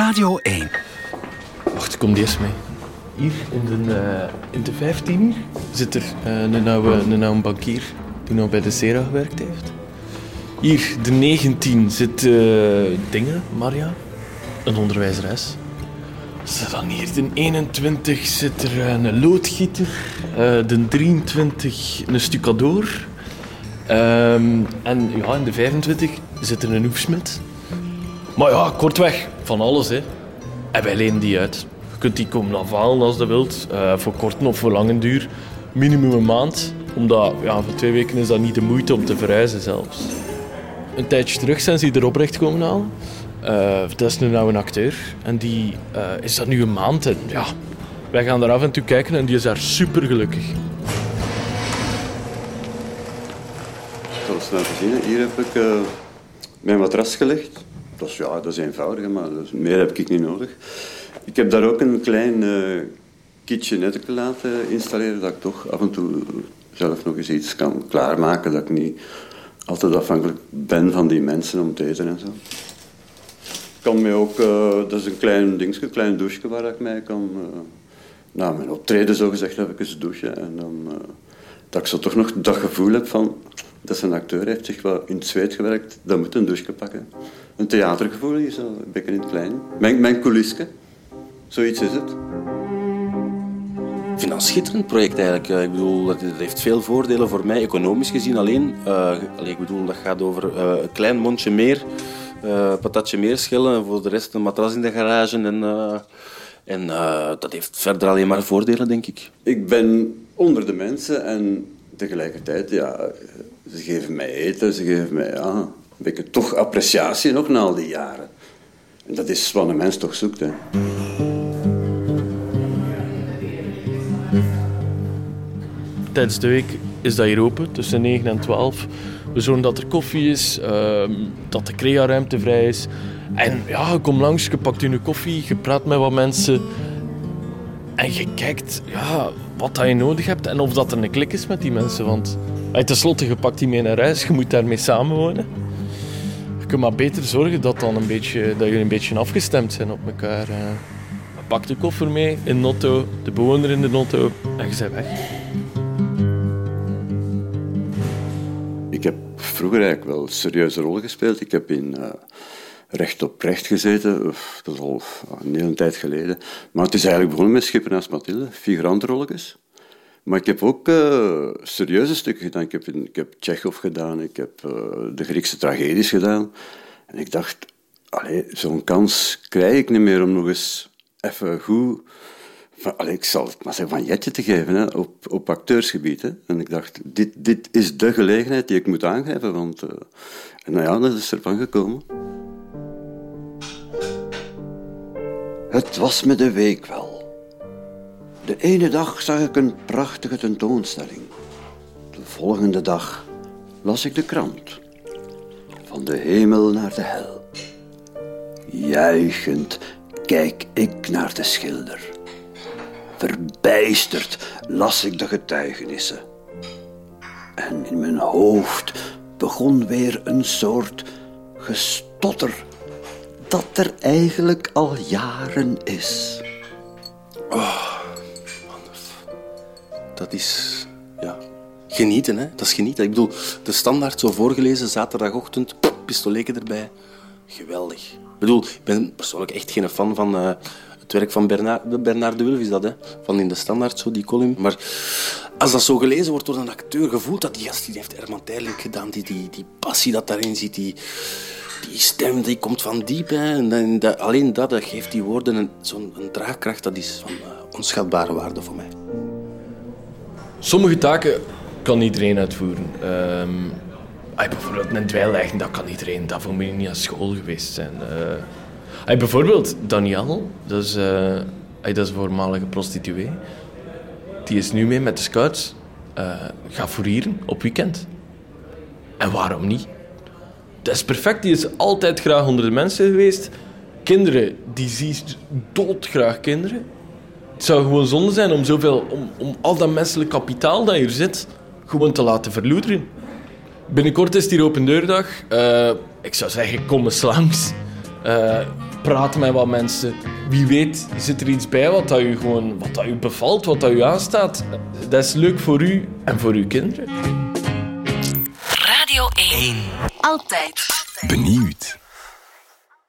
Radio 1. Wacht, kom eerst mee. Hier in de, uh, in de 15 zit er uh, een, oude, een oude bankier die nog bij de Sera gewerkt heeft. Hier, de 19 zit uh, Dingen, Maria, een onderwijzeres. Dan hier, de 21 zit er een loodgieter, de 23 een stucadoor. Um, en ja, in de 25 zit er een hoefsmid. Maar ja, kortweg, van alles hè. En wij lenen die uit. Je kunt die komen afhalen als je wilt, uh, voor korte of voor lange duur. Minimum een maand, omdat ja, voor twee weken is dat niet de moeite om te verhuizen zelfs. Een tijdje terug zijn ze hier oprecht komen halen. Uh, dat is nu nou een acteur en die uh, is dat nu een maand en ja, wij gaan daar af en toe kijken en die is daar super gelukkig. Zoals laten zien, hier heb ik uh, mijn matras gelegd. Dat is, ja, dat is eenvoudig, maar meer heb ik niet nodig. Ik heb daar ook een klein uh, kitchenette laten installeren, dat ik toch af en toe zelf nog eens iets kan klaarmaken, dat ik niet altijd afhankelijk ben van die mensen om te eten en zo. Ik kan mij ook, uh, dat is een klein dingetje, een klein douche waar ik mij kan... Uh, nou, mijn optreden zo gezegd heb ik eens douchen en dan... dat ik zo toch nog dat gevoel heb van... Dat is een acteur, heeft zich wel in het zweet gewerkt, dat moet een douche pakken. Een theatergevoel is zo, een beetje in het klein. Mijn, mijn zoiets is het. Ik vind dat een schitterend project eigenlijk. Ik bedoel, dat heeft veel voordelen voor mij, economisch gezien alleen. Uh, ik bedoel, dat gaat over uh, een klein mondje meer, uh, patatje meer schillen en voor de rest een matras in de garage. En, en dat heeft verder alleen maar voordelen, denk ik. Ik ben onder de mensen en tegelijkertijd, ja, ze geven mij eten, ze geven mij ja, een beetje toch appreciatie nog na al die jaren. En dat is wat een mens toch zoekt. Hè. Tijdens de week is dat hier open, tussen 9 en 12. We zorgen dat er koffie is, uh, dat de crea-ruimte vrij is. En ja, kom langs, je pakt je koffie, je praat met wat mensen. En je kijkt ja, wat dat je nodig hebt en of dat er een klik is met die mensen. Want Ten slotte, je pakt die mee naar huis, je moet daarmee samenwonen. Je kunt maar beter zorgen dat, dan een beetje, dat jullie een beetje afgestemd zijn op elkaar. Uh, pak de koffer mee in de auto, de bewoner in de auto en je bent weg. Ik heb vroeger eigenlijk wel een serieuze rol gespeeld. Ik heb in uh, Recht op Recht gezeten, dat is al een hele tijd geleden. Maar het is eigenlijk begonnen met Schipper naast Mathilde, figurantrolletjes. Maar ik heb ook uh, serieuze stukken gedaan. Ik heb, ik heb gedaan, ik heb uh, de Griekse tragedies gedaan. En ik dacht, zo'n kans krijg ik niet meer om nog eens even goed... Van, allee, ik zal het maar zeggen, van Jetje te geven op, op acteursgebied. En ik dacht, dit, dit is de gelegenheid die ik moet aangrijpen. Want, uh, en nou ja, dat is ervan gekomen. Het was me de week wel. De ene dag zag ik een prachtige tentoonstelling. De volgende dag las ik de krant. Van de hemel naar de hel. Juichend kijk ik naar de schilder. Verbijsterd las ik de getuigenissen. En in mijn hoofd begon weer een soort gestotter dat er eigenlijk al jaren is. Oh dat is ja, genieten. Hè? Dat is genieten. Ik bedoel, de standaard zo voorgelezen, zaterdagochtend, pistoleken erbij. Geweldig. Ik bedoel, ik ben persoonlijk echt geen fan van uh, het werk van Bernard, Bernard de Wulf, is dat, hè? Van in de standaard, zo die column. Maar als dat zo gelezen wordt door een acteur, gevoelt dat die gast die heeft Herman Terling gedaan, die, die, die passie dat daarin zit, die, die stem die komt van diep. Hè? En dat, alleen dat, dat geeft die woorden zo'n draagkracht, dat is van uh, onschatbare waarde voor mij. Sommige taken kan iedereen uitvoeren. Um, bijvoorbeeld een dweilleggen, dat kan iedereen. Daarvoor moet je niet aan school geweest zijn. Uh, bijvoorbeeld Daniel, dat is, uh, dat is een voormalige prostituee. Die is nu mee met de scouts. Uh, gaat fourieren op weekend. En waarom niet? Dat is perfect. Die is altijd graag onder de mensen geweest. Kinderen, die ziet doodgraag kinderen. Het zou gewoon zonde zijn om, zoveel, om, om al dat menselijk kapitaal dat hier zit, gewoon te laten verloederen. Binnenkort is hier open deurdag. Uh, ik zou zeggen, kom eens langs. Uh, praat met wat mensen. Wie weet zit er iets bij wat dat u gewoon wat dat u bevalt, wat dat u aanstaat. Dat is leuk voor u en voor uw kinderen. Radio 1. Altijd. Benieuwd.